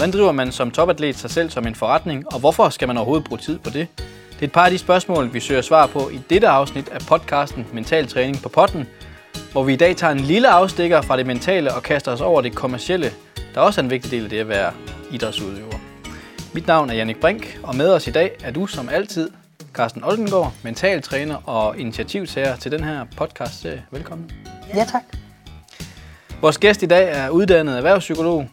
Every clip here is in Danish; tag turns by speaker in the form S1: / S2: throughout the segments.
S1: Hvordan driver man som topatlet sig selv som en forretning, og hvorfor skal man overhovedet bruge tid på det? Det er et par af de spørgsmål, vi søger svar på i dette afsnit af podcasten Mental Træning på potten, hvor vi i dag tager en lille afstikker fra det mentale og kaster os over det kommercielle, der også er en vigtig del af det at være idrætsudøver. Mit navn er Jannik Brink, og med os i dag er du som altid Carsten Oldengård, mental træner og initiativtager til den her podcast-serie. Velkommen.
S2: Ja, tak.
S1: Vores gæst i dag er uddannet erhvervspsykolog,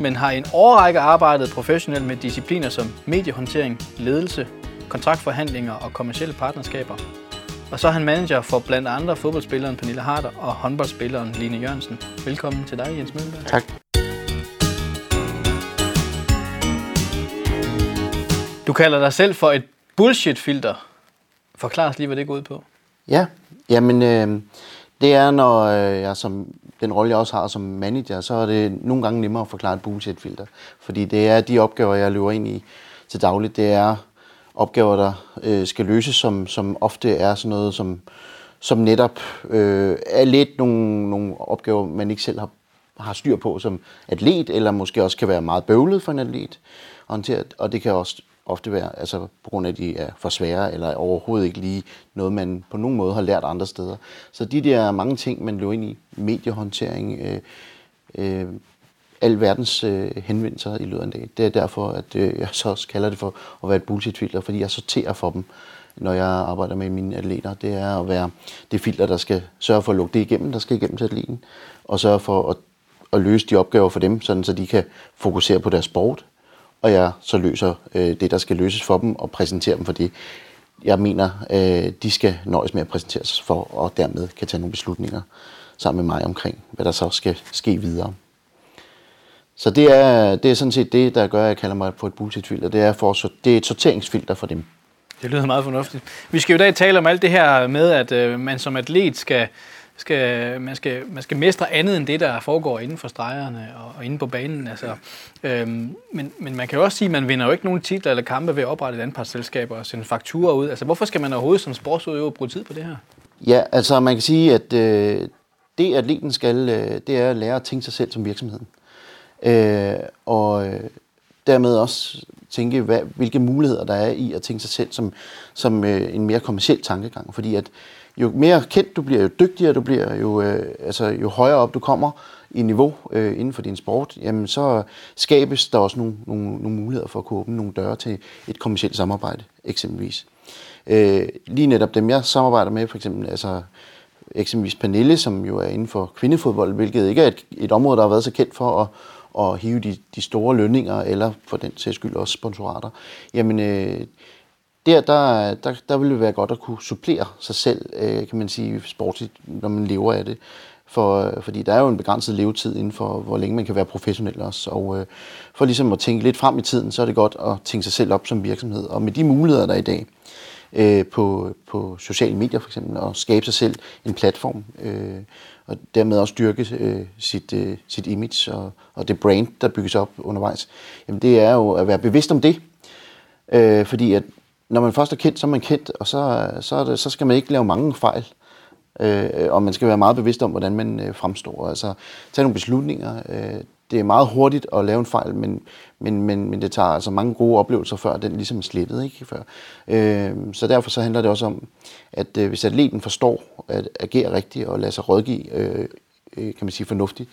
S1: men har i en årrække arbejdet professionelt med discipliner som mediehåndtering, ledelse, kontraktforhandlinger og kommersielle partnerskaber. Og så er han manager for blandt andre fodboldspilleren Pernille Harder og håndboldspilleren Line Jørgensen. Velkommen til dig, Jens Møllenberg.
S2: Tak.
S1: Du kalder dig selv for et bullshit-filter. Forklar os lige, hvad det går ud på.
S2: Ja, jamen øh, det er, når øh, jeg som den rolle, jeg også har som manager, så er det nogle gange nemmere at forklare et bullshit-filter. Fordi det er de opgaver, jeg løber ind i til dagligt. Det er opgaver, der øh, skal løses, som, som ofte er sådan noget, som, som netop øh, er lidt nogle, nogle opgaver, man ikke selv har, har styr på som atlet, eller måske også kan være meget bøvlet for en atlet håndteret, og det kan også ofte være altså på grund af, at de er for svære, eller overhovedet ikke lige noget, man på nogen måde har lært andre steder. Så de der mange ting, man løber ind i, mediehåndtering, øh, øh, al verdens øh, henvendelser i løbet af en dag. Det er derfor, at øh, jeg så også kalder det for at være et bullshit-filter, fordi jeg sorterer for dem, når jeg arbejder med mine atleter. Det er at være det filter, der skal sørge for at lukke det igennem, der skal igennem til atleten, og sørge for at, at løse de opgaver for dem, sådan så de kan fokusere på deres sport, og jeg så løser øh, det, der skal løses for dem, og præsenterer dem for det, jeg mener, øh, de skal nøjes med at præsenteres for, og dermed kan tage nogle beslutninger sammen med mig omkring, hvad der så skal ske videre. Så det er, det er sådan set det, der gør, at jeg kalder mig på et bullshit-filter. Det er, for, det er et sorteringsfilter for dem.
S1: Det lyder meget fornuftigt. Vi skal jo i dag tale om alt det her med, at øh, man som atlet skal, skal, man, skal, man skal mestre andet end det, der foregår inden for stregerne og, og inde på banen. Altså, øhm, men, men man kan jo også sige, at man vinder jo ikke nogen titler eller kampe ved at oprette et anpartsselskab og sende fakturer ud. Altså, hvorfor skal man overhovedet som sportsudøver bruge tid på det her?
S2: Ja, altså man kan sige, at øh, det atleten skal, øh, det er at lære at tænke sig selv som virksomheden. Øh, og øh, dermed også tænke, hvad, hvilke muligheder der er i at tænke sig selv som, som øh, en mere kommersiel tankegang. Fordi at jo mere kendt du bliver, jo dygtigere du bliver, jo, øh, altså, jo højere op du kommer i niveau øh, inden for din sport, jamen så skabes der også nogle, nogle, nogle muligheder for at kunne åbne nogle døre til et kommersielt samarbejde, eksempelvis. Øh, lige netop dem, jeg samarbejder med, for eksempel altså, eksempelvis Pernille, som jo er inden for kvindefodbold, hvilket ikke er et, et område, der har været så kendt for at, at hive de, de store lønninger, eller for den sags skyld også sponsorater. Jamen, øh, der, der, der, der ville det være godt at kunne supplere sig selv, øh, kan man sige, sportsligt, når man lever af det. For, fordi der er jo en begrænset levetid inden for, hvor længe man kan være professionel også. Og øh, for ligesom at tænke lidt frem i tiden, så er det godt at tænke sig selv op som virksomhed. Og med de muligheder, der er i dag øh, på, på sociale medier for eksempel, og skabe sig selv en platform, øh, og dermed også styrke øh, sit, øh, sit image og, og det brand, der bygges op undervejs, jamen det er jo at være bevidst om det. Øh, fordi at når man først er kendt, så er man kendt, og så, så, er det, så skal man ikke lave mange fejl. Øh, og man skal være meget bevidst om, hvordan man øh, fremstår. Altså tage nogle beslutninger. Øh, det er meget hurtigt at lave en fejl, men, men, men, men det tager altså mange gode oplevelser, før den ligesom er slettet. Ikke? Før. Øh, så derfor så handler det også om, at øh, hvis atleten forstår at agere rigtigt og lade sig rådgive, øh, øh, kan man sige fornuftigt,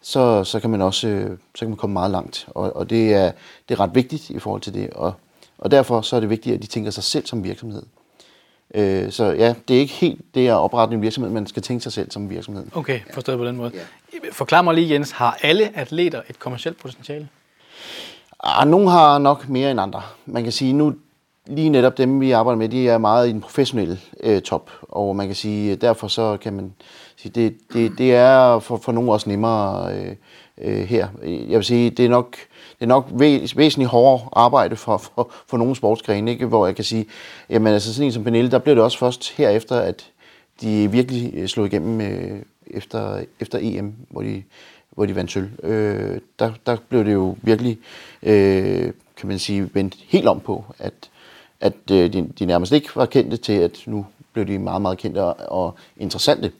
S2: så, så kan man også øh, så kan man komme meget langt. Og, og det, er, det er ret vigtigt i forhold til det. Og, og derfor så er det vigtigt, at de tænker sig selv som virksomhed. Øh, så ja, det er ikke helt det at oprette en virksomhed, man skal tænke sig selv som virksomhed.
S1: Okay, forstået på den måde. Ja. Forklar mig lige, Jens, har alle atleter et kommersielt potentiale?
S2: Ah, nogle har nok mere end andre. Man kan sige, nu lige netop dem, vi arbejder med, de er meget i den professionelle øh, top. Og man kan sige, derfor så kan man sige, det, det, det er for, for nogle også nemmere øh, øh, her. Jeg vil sige, det er nok det er nok væs, væsentligt hårdere arbejde for, for, for nogle sportsgrene, ikke? hvor jeg kan sige, jamen altså sådan en som Pernille, der blev det også først herefter, at de virkelig øh, slog igennem øh, efter, efter EM, hvor de, hvor de vandt sølv. Øh, der, der blev det jo virkelig, øh, kan man sige, vendt helt om på, at, at øh, de, de nærmest ikke var kendte til, at nu blev de meget, meget kendte og, og interessante.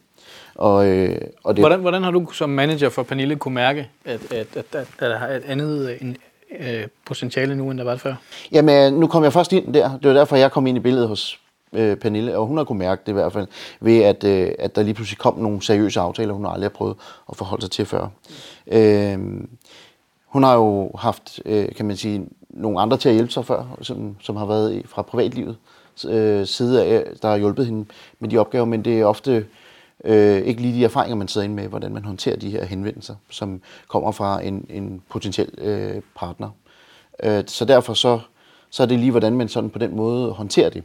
S1: Og, øh, og det, hvordan, hvordan har du som manager for Pernille kunne mærke, at, at, at, at, at der er et andet, en, øh, potentiale nu, end der var før?
S2: Jamen, nu kom jeg først ind der. Det var derfor, jeg kom ind i billedet hos øh, Pernille, og hun har kunne mærke det i hvert fald, ved at, øh, at der lige pludselig kom nogle seriøse aftaler, hun aldrig har prøvet at forholde sig til før. Øh, hun har jo haft, øh, kan man sige, nogle andre til at hjælpe sig før, som, som har været fra privatlivet øh, side af, der har hjulpet hende med de opgaver, men det er ofte øh, ikke lige de erfaringer, man sidder inde med, hvordan man håndterer de her henvendelser, som kommer fra en, en potentiel øh, partner. Øh, så derfor så, så er det lige, hvordan man sådan på den måde håndterer det.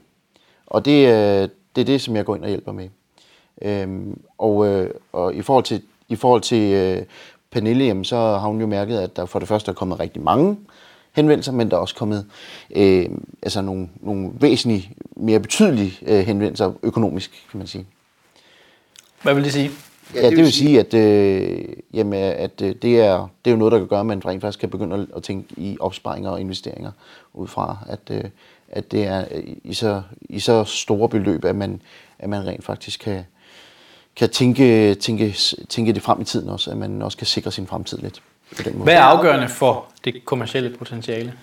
S2: Og det, øh, det er det, som jeg går ind og hjælper med. Øhm, og, øh, og i forhold til, i forhold til øh, Pernille, jamen, så har hun jo mærket, at der for det første er kommet rigtig mange henvendelser, men der er også kommet øh, altså nogle, nogle væsentligt mere betydelige øh, henvendelser økonomisk, kan man sige.
S1: Hvad vil det sige?
S2: Ja, det, det vil sige, at, øh, jamen, at øh, det, er, det er jo noget, der kan gøre, at man rent faktisk kan begynde at, at tænke i opsparinger og investeringer ud fra, at, øh, at det er i så, i så store beløb, at man, at man rent faktisk kan, kan tænke, tænke, tænke det frem i tiden også, at man også kan sikre sin fremtid lidt.
S1: På den måde. Hvad er afgørende for det kommercielle potentiale?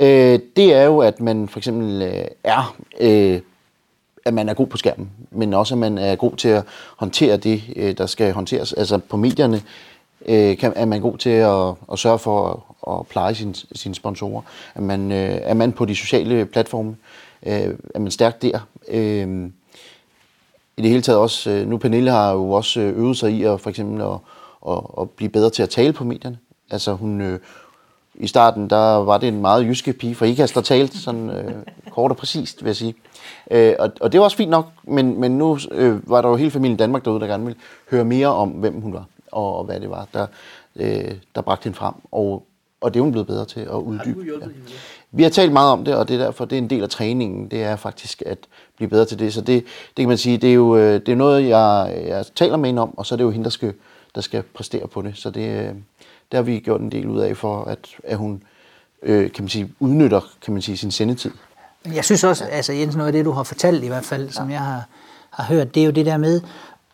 S2: Øh, det er jo, at man for eksempel øh, er, øh, at man er god på skærmen, men også at man er god til at håndtere det, øh, der skal håndteres. Altså på medierne øh, kan, er man god til at, at sørge for at, at pleje sine, sine sponsorer. Er man, øh, er man på de sociale platforme, er man stærk der. I det hele taget også, nu Pernille har jo også øvet sig i at for eksempel at, at, at blive bedre til at tale på medierne. Altså hun, i starten, der var det en meget jyske pige for IKAST, der talte sådan øh, kort og præcist, vil jeg sige. Øh, og, og det var også fint nok, men, men nu øh, var der jo hele familien Danmark derude, der gerne ville høre mere om, hvem hun var, og, og hvad det var, der, øh, der bragte hende frem. Og, og det er hun blevet bedre til at uddybe. Har ja. Vi har talt meget om det, og det er derfor, det er en del af træningen, det er faktisk at blive bedre til det. Så det, det kan man sige, det er jo øh, det er noget, jeg, jeg taler med hende om, og så er det jo hende, der skal, der skal præstere på det. Så det, det har vi gjort en del ud af, for at, at hun øh, kan man sige, udnytter kan man sige, sin sendetid.
S3: Jeg synes også, altså Jens, noget af det, du har fortalt i hvert fald, som jeg har, har hørt, det er jo det der med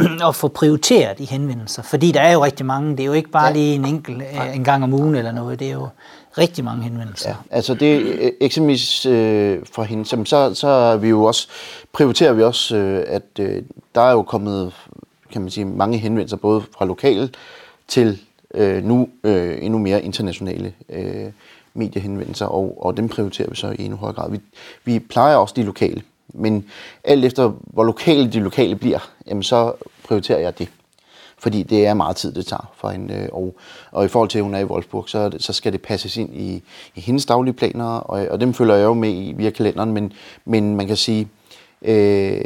S3: at få prioriteret de henvendelser. Fordi der er jo rigtig mange. Det er jo ikke bare ja. lige en enkelt øh, en gang om ugen eller noget. Det er jo rigtig mange henvendelser. Ja,
S2: altså det øh, eksempelvis øh, for hende, som så, så er vi jo også, prioriterer vi også, øh, at øh, der er jo kommet, kan man sige, mange henvendelser, både fra lokale til øh, nu øh, endnu mere internationale øh, mediehenvendelser, og, og dem prioriterer vi så i endnu højere grad. Vi, vi plejer også de lokale, men alt efter hvor lokale de lokale bliver, jamen så prioriterer jeg det. Fordi det er meget tid, det tager for hende. Øh, og, og i forhold til, at hun er i Wolfsburg, så, så skal det passes ind i, i hendes daglige planer, og, og dem følger jeg jo med i via kalenderen, men, men man kan sige, øh,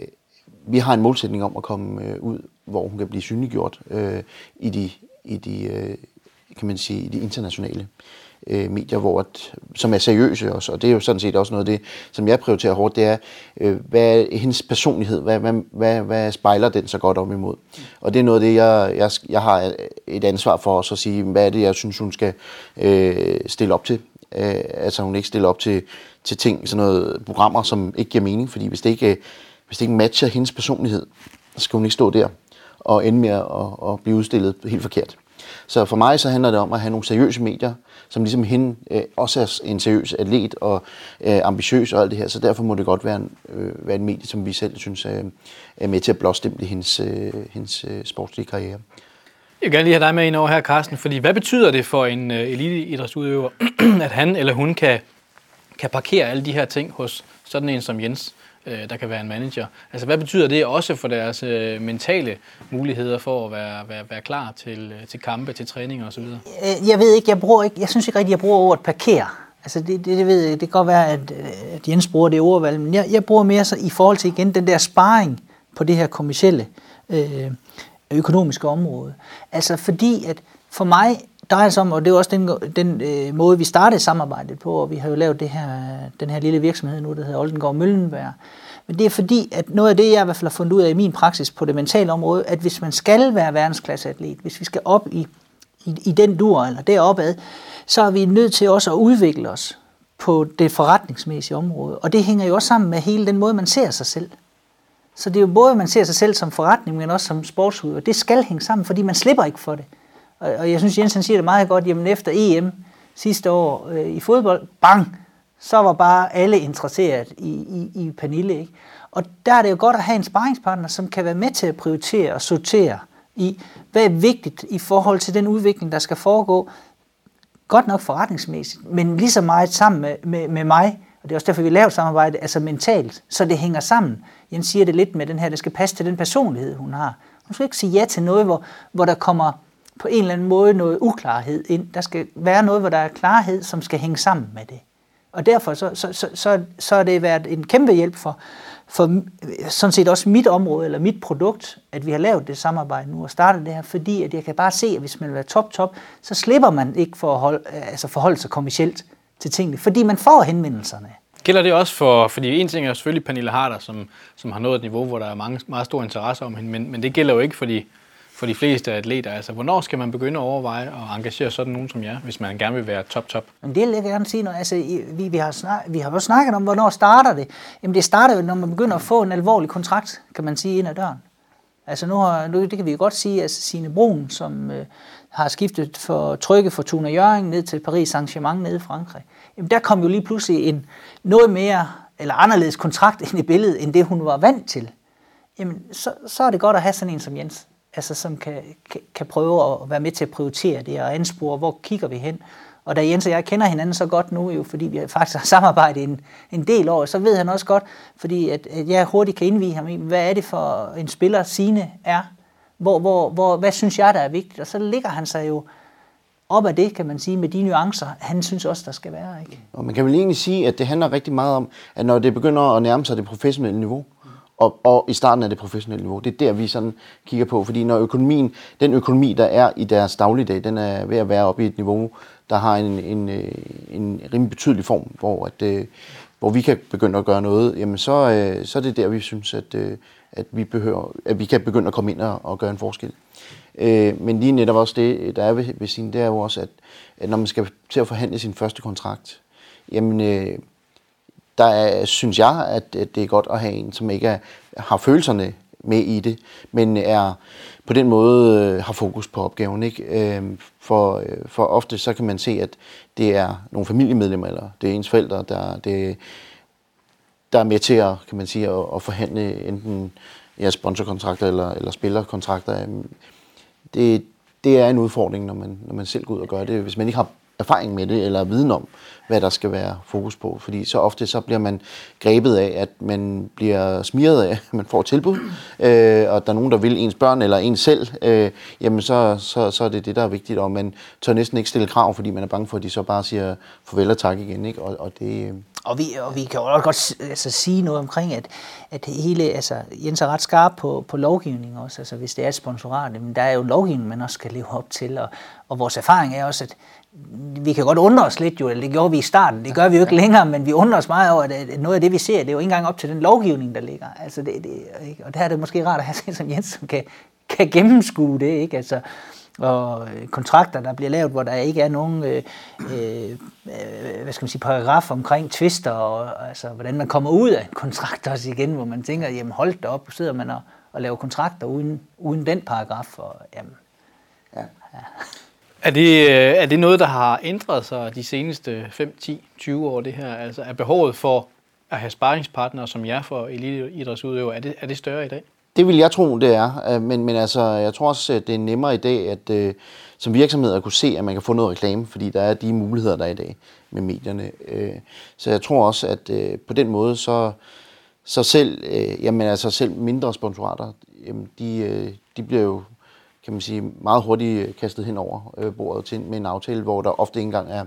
S2: vi har en målsætning om at komme øh, ud, hvor hun kan blive synliggjort øh, i de, i de, øh, kan man sige, i de internationale øh, medier, hvor at, som er seriøse også, og det er jo sådan set også noget af det, som jeg prioriterer hårdt, det er, øh, hvad er hendes personlighed, hvad, hvad, hvad, hvad spejler den så godt om imod? Og det er noget af det, jeg, jeg, jeg har et ansvar for også at sige, hvad er det, jeg synes, hun skal øh, stille op til? Øh, altså hun ikke stiller op til, til ting, sådan noget programmer, som ikke giver mening, fordi hvis det ikke, hvis det ikke matcher hendes personlighed, så skal hun ikke stå der og ende med at, at blive udstillet helt forkert. Så for mig så handler det om at have nogle seriøse medier, som ligesom hende øh, også er en seriøs atlet og øh, ambitiøs og alt det her. Så derfor må det godt være en, øh, være en medie, som vi selv synes er, er med til at blåstemple hendes, øh, hendes øh, sportslige karriere.
S1: Jeg vil gerne lige have dig med ind over her, Carsten, fordi hvad betyder det for en øh, eliteidrætsudøver, at han eller hun kan, kan parkere alle de her ting hos sådan en som Jens? Øh, der kan være en manager. Altså, hvad betyder det også for deres øh, mentale muligheder for at være, være, være klar til, øh, til kampe, til træninger osv.?
S3: Øh, jeg ved ikke, jeg bruger ikke, jeg synes ikke rigtig, jeg bruger ordet parkere. Altså, det, det, det, ved jeg, det kan godt være, at, øh, at Jens bruger det ordvalg, men jeg, jeg bruger mere så i forhold til igen den der sparring på det her kommercielle øh, økonomiske område. Altså, fordi at for mig drejer sig om, og det er også den, den øh, måde, vi startede samarbejdet på, og vi har jo lavet det her, den her lille virksomhed nu, der hedder Oldengård Møllenberg. Men det er fordi, at noget af det, jeg i hvert fald har fundet ud af i min praksis på det mentale område, at hvis man skal være verdensklasseatlet, hvis vi skal op i, i, i den dur eller deropad, så er vi nødt til også at udvikle os på det forretningsmæssige område. Og det hænger jo også sammen med hele den måde, man ser sig selv. Så det er jo både, at man ser sig selv som forretning, men også som sportsudøver. Det skal hænge sammen, fordi man slipper ikke for det. Og, og jeg synes, Jensen siger det meget godt, jamen efter EM, sidste år øh, i fodbold, bang, så var bare alle interesseret i, i, i Pernille. Ikke? Og der er det jo godt at have en sparringspartner, som kan være med til at prioritere og sortere i, hvad er vigtigt i forhold til den udvikling, der skal foregå. Godt nok forretningsmæssigt, men lige så meget sammen med, med, med mig, og det er også derfor, vi laver samarbejde, altså mentalt, så det hænger sammen. Jens siger det lidt med den her, det skal passe til den personlighed, hun har. Hun skal ikke sige ja til noget, hvor, hvor der kommer på en eller anden måde noget uklarhed ind. Der skal være noget, hvor der er klarhed, som skal hænge sammen med det. Og derfor så, så, så, så, så er det været en kæmpe hjælp for, for øh, sådan set også mit område, eller mit produkt, at vi har lavet det samarbejde nu og startet det her, fordi at jeg kan bare se, at hvis man vil være top-top, så slipper man ikke for at holde, øh, altså forholde sig kommercielt til tingene, fordi man får henvendelserne.
S1: Gælder det også for, fordi en ting er selvfølgelig Pernille Harder, som, som har nået et niveau, hvor der er mange, meget stor interesse om hende, men, men det gælder jo ikke for de, for de fleste atleter. Altså, hvornår skal man begynde at overveje at engagere sådan nogen som jer, hvis man gerne vil være top-top?
S3: Men det vil jeg gerne sige noget. Altså, vi, vi, har snak, vi har jo snakket om, hvornår starter det. Jamen det starter jo, når man begynder at få en alvorlig kontrakt, kan man sige, ind ad døren. Altså nu, har, nu det kan vi jo godt sige, at Signe Brun, som øh, har skiftet for trygge for Tuna Jørgen ned til Paris Saint-Germain nede i Frankrig, jamen der kom jo lige pludselig en noget mere eller anderledes kontrakt ind i billedet, end det hun var vant til. Jamen så, så er det godt at have sådan en som Jens, altså som kan, kan, kan prøve at være med til at prioritere det og anspore, hvor kigger vi hen. Og da Jens og jeg kender hinanden så godt nu, jo, fordi vi faktisk har samarbejdet en, en del år, så ved han også godt, fordi at, at jeg hurtigt kan indvige ham i, hvad er det for en spiller, Sine er, hvor, hvor, hvor, hvad synes jeg, der er vigtigt? Og så ligger han sig jo op af det, kan man sige, med de nuancer, han synes også, der skal være. Ikke?
S2: Og man kan vel egentlig sige, at det handler rigtig meget om, at når det begynder at nærme sig det professionelle niveau, og, og i starten af det professionelle niveau, det er der, vi sådan kigger på, fordi når økonomien, den økonomi, der er i deres dagligdag, den er ved at være oppe i et niveau, der har en, en, øh, en rimelig betydelig form, hvor, at, øh, hvor vi kan begynde at gøre noget, jamen så, øh, så er det der, vi synes, at, at, vi, behøver, at vi kan begynde at komme ind og, og gøre en forskel. Men lige netop også det, der er ved, ved sin, det er jo også, at, at når man skal til at forhandle sin første kontrakt, jamen der er, synes jeg, at, det er godt at have en, som ikke er, har følelserne med i det, men er på den måde øh, har fokus på opgaven. Ikke? Øh, for, øh, for ofte så kan man se, at det er nogle familiemedlemmer, eller det er ens forældre, der, det, der er med til at, kan man sige, at, at forhandle enten ja, sponsorkontrakter eller, eller spillerkontrakter. Øhm, det, det er en udfordring, når man, når man selv går ud og gør det. Hvis man ikke har erfaring med det, eller viden om, hvad der skal være fokus på. Fordi så ofte så bliver man grebet af, at man bliver smiret af, at man får tilbud, øh, og der er nogen, der vil ens børn eller en selv, øh, jamen så, så, så er det det, der er vigtigt, og man tør næsten ikke stille krav, fordi man er bange for, at de så bare siger farvel og tak igen. Ikke? Og, og det, øh,
S3: og vi, og vi kan jo også godt altså, sige noget omkring, at, at hele, altså, Jens er ret skarp på, på lovgivning også, altså hvis det er et sponsorat, men der er jo lovgivning, man også skal leve op til, og, og vores erfaring er også, at vi kan godt undre os lidt jo, eller det gjorde vi i starten, det gør vi jo ikke længere, men vi undrer os meget over, at noget af det, vi ser, det er jo ikke engang op til den lovgivning, der ligger. Altså det, det, ikke? Og der er det måske rart at have sådan som Jens, som kan, kan gennemskue det, ikke? Altså, og kontrakter, der bliver lavet, hvor der ikke er nogen øh, øh, hvad skal man sige, paragraf omkring tvister, og altså, hvordan man kommer ud af en kontrakt også igen, hvor man tænker, jamen hold da op, sidder man og, og laver kontrakter uden, uden den paragraf, og jamen,
S1: ja. ja. Er det, øh, er det noget, der har ændret sig de seneste 5, 10, 20 år, det her? Altså er behovet for at have sparringspartnere som jer for eliteidrætsudøvere, er det, er det større i dag?
S2: Det vil jeg tro, det er. Øh, men, men altså, jeg tror også, det er nemmere i dag, at øh, som virksomhed at kunne se, at man kan få noget reklame, fordi der er de muligheder, der er i dag med medierne. Så jeg tror også, at på den måde, så, så selv, jamen, altså selv mindre sponsorater, jamen, de, de bliver jo kan man sige, meget hurtigt øh, kastet hen over øh, bordet til, med en aftale, hvor der ofte ikke engang er,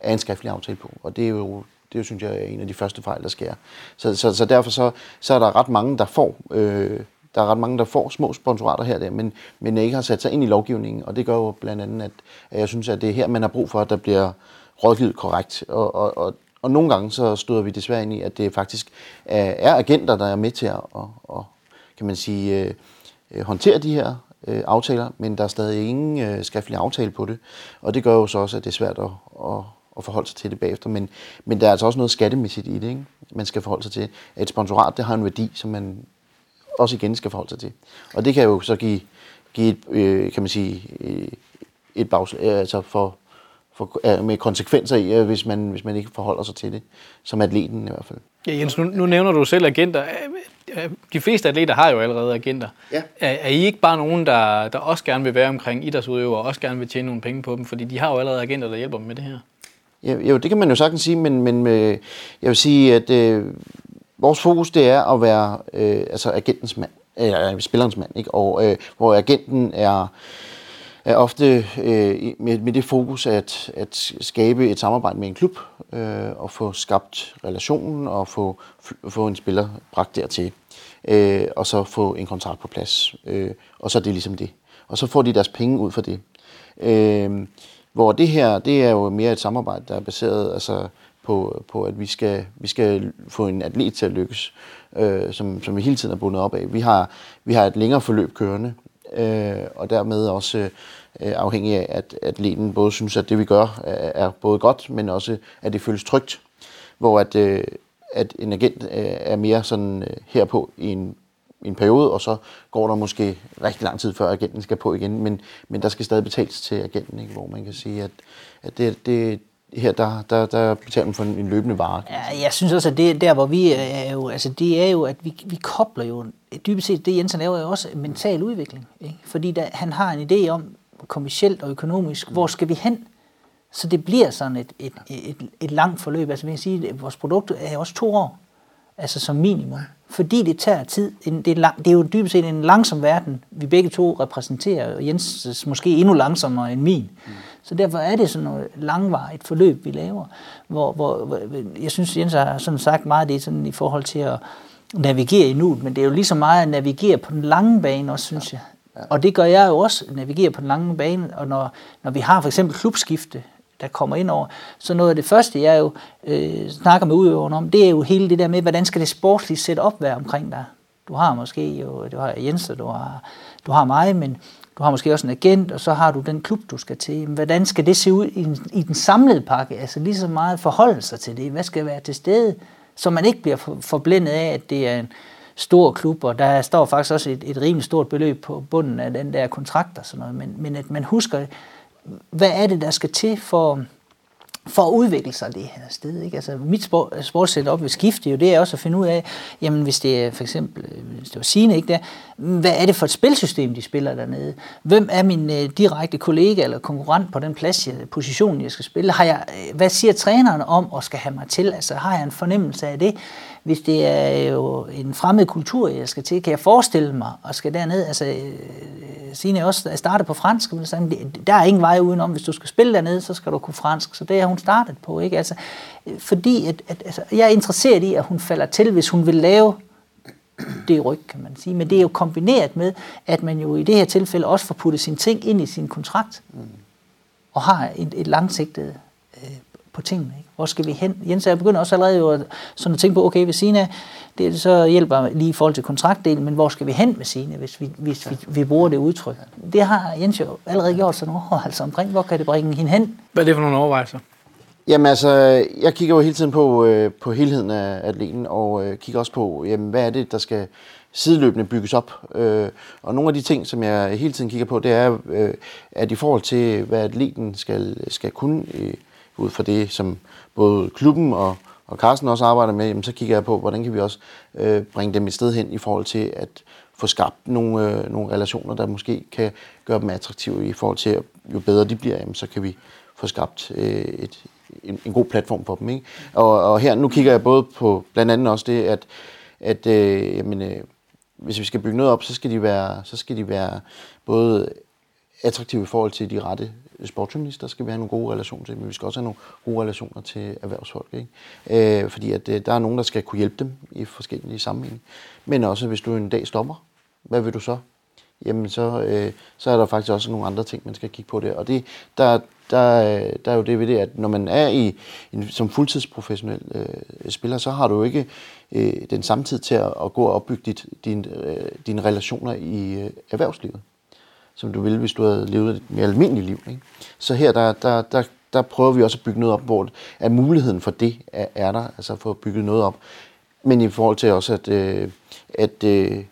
S2: er en skriftlig aftale på. Og det er jo, det er, synes jeg, er en af de første fejl, der sker. Så, så, så derfor så, så er der ret mange, der får, øh, der er ret mange, der får små sponsorater her og der, men, men ikke har sat sig ind i lovgivningen. Og det gør jo blandt andet, at, at jeg synes, at det er her, man har brug for, at der bliver rådgivet korrekt. Og, og, og, og nogle gange så støder vi desværre ind i, at det faktisk er, agenter, der er med til at, og, og, kan man sige, øh, øh håndtere de her øh, aftaler, men der er stadig ingen øh, skriftlig aftale på det. Og det gør jo så også, at det er svært at, at, at forholde sig til det bagefter. Men, men der er altså også noget skattemæssigt i det, ikke? man skal forholde sig til. At et sponsorat, det har en værdi, som man også igen skal forholde sig til. Og det kan jo så give, give et, øh, kan man sige, øh, et bagslag, øh, altså for, for, øh, med konsekvenser i, hvis man, hvis man ikke forholder sig til det, som atleten i hvert fald.
S1: Ja, Jens, nu, nu nævner du selv agenter. De fleste atleter har jo allerede agenter.
S2: Ja.
S1: Er, er I ikke bare nogen, der, der også gerne vil være omkring idrætsudøvere, og også gerne vil tjene nogle penge på dem? Fordi de har jo allerede agenter, der hjælper dem med det her.
S2: Ja, jo, det kan man jo sagtens sige, men, men øh, jeg vil sige, at øh, vores fokus det er at være øh, altså agentens mand, eller øh, spillerens mand, ikke? Og, øh, hvor agenten er, er ofte øh, med, med det fokus at, at skabe et samarbejde med en klub, øh, og få skabt relationen, og få, få en spiller bragt dertil, øh, og så få en kontrakt på plads. Øh, og så er det ligesom det. Og så får de deres penge ud for det. Øh, hvor det her, det er jo mere et samarbejde, der er baseret altså, på, på at vi skal, vi skal få en atlet til at lykkes, øh, som, som vi hele tiden er bundet op af. Vi har, vi har et længere forløb kørende, øh, og dermed også øh, afhængig af, at atleten både synes, at det vi gør er, er både godt, men også at det føles trygt. Hvor at, øh, at en agent øh, er mere sådan øh, herpå i en i en periode, og så går der måske rigtig lang tid, før agenten skal på igen, men, men der skal stadig betales til agenten, ikke? hvor man kan sige, at, at det, det, her, der, der, der betaler man for en, en løbende vare.
S3: Ja, jeg synes også, at det der, hvor vi øh, er jo, altså det er jo, at vi, vi kobler jo, dybest set det Jensen laver, jo også mental udvikling. Ikke? Fordi der, han har en idé om, kommercielt og økonomisk, hvor skal vi hen? Så det bliver sådan et, et, et, et langt forløb. Altså, vil jeg sige, at vores produkt er også to år, altså som minimum. Fordi det tager tid. Det er, lang, det er jo dybest set en langsom verden, vi begge to repræsenterer, og Jens måske endnu langsommere end min. Mm. Så derfor er det sådan noget langvarigt forløb, vi laver. Hvor, hvor, hvor jeg synes, Jens har sådan sagt meget det sådan i forhold til at navigere i nuet, men det er jo lige så meget at navigere på den lange bane også, synes jeg. Og det gør jeg jo også, navigere på den lange bane, og når, når vi har for eksempel klubskifte, der kommer ind over. Så noget af det første, jeg jo øh, snakker med udøveren om, det er jo hele det der med, hvordan skal det sportslige sæt op være omkring dig. Du har måske jo, du har Jens, og du har, du har mig, men du har måske også en agent, og så har du den klub, du skal til. Men hvordan skal det se ud i, i den samlede pakke? Altså lige så meget forholde sig til det. Hvad skal være til stede? Så man ikke bliver forblændet af, at det er en stor klub, og der står faktisk også et, et rimelig stort beløb på bunden af den der kontrakt og sådan noget. Men, men at man husker, hvad er det, der skal til for, for at udvikle sig det her sted. Ikke? Altså, mit sport, sportssetup ved skifte jo, det er også at finde ud af, jamen hvis det er for eksempel, øh, hvis det var Signe, ikke der, hvad er det for et spilsystem, de spiller dernede? Hvem er min øh, direkte kollega eller konkurrent på den plads, jeg, position, jeg skal spille? Har jeg, øh, hvad siger træneren om at skal have mig til? Altså har jeg en fornemmelse af det? Hvis det er jo en fremmed kultur, jeg skal til, kan jeg forestille mig og skal derned? Altså, øh, Signe også startet på fransk, men der er ingen vej udenom. Hvis du skal spille dernede, så skal du kunne fransk. Så det har hun startet på. Ikke? Altså, fordi at, at, altså, jeg er interesseret i, at hun falder til, hvis hun vil lave det ryg, kan man sige. Men det er jo kombineret med, at man jo i det her tilfælde også får puttet sine ting ind i sin kontrakt. Mm. Og har et, et langsigtet øh, på tingene. Ikke? Hvor skal vi hen? Jens, jeg begynder også allerede jo at, sådan at tænke på, okay, ved Sina, det så hjælper lige i forhold til kontraktdelen, men hvor skal vi hen med Sina, hvis, vi, hvis vi, vi bruger det udtryk? Det har Jens jo allerede gjort sådan nogle overvejelser omkring. Hvor kan det bringe hende hen?
S1: Hvad er det for nogle overvejelser?
S2: Jamen altså, jeg kigger jo hele tiden på, øh, på helheden af atleten, og øh, kigger også på, jamen, hvad er det, der skal sideløbende bygges op. Øh, og nogle af de ting, som jeg hele tiden kigger på, det er, øh, at i forhold til, hvad atleten skal, skal kunne, øh, ud fra det, som både klubben og, og Carsten også arbejder med, jamen, så kigger jeg på, hvordan kan vi også øh, bringe dem et sted hen i forhold til at få skabt nogle, øh, nogle relationer, der måske kan gøre dem attraktive i forhold til, at jo bedre de bliver, jamen, så kan vi få skabt øh, et, en, en god platform for dem. Ikke? Og, og her, nu kigger jeg både på blandt andet også det, at, at øh, jamen, øh, hvis vi skal bygge noget op, så skal de være, så skal de være både attraktive i forhold til de rette sportsjournalister, skal vi have nogle gode relationer til, men vi skal også have nogle gode relationer til erhvervsfolk. Ikke? Øh, fordi at, øh, der er nogen, der skal kunne hjælpe dem i forskellige sammenhænge. Men også, hvis du en dag stopper, hvad vil du så? Jamen, så, øh, så er der faktisk også nogle andre ting, man skal kigge på der. Og det, der, der, øh, der er jo det ved det, at når man er i en, som fuldtidsprofessionel øh, spiller, så har du jo ikke øh, den samme tid til at, at gå og opbygge dit, din, øh, dine relationer i øh, erhvervslivet som du ville, hvis du havde levet et mere almindeligt liv. Ikke? Så her, der, der, der, der prøver vi også at bygge noget op, hvor at muligheden for det er, er der, altså for at bygge noget op. Men i forhold til også, at, øh, at, øh,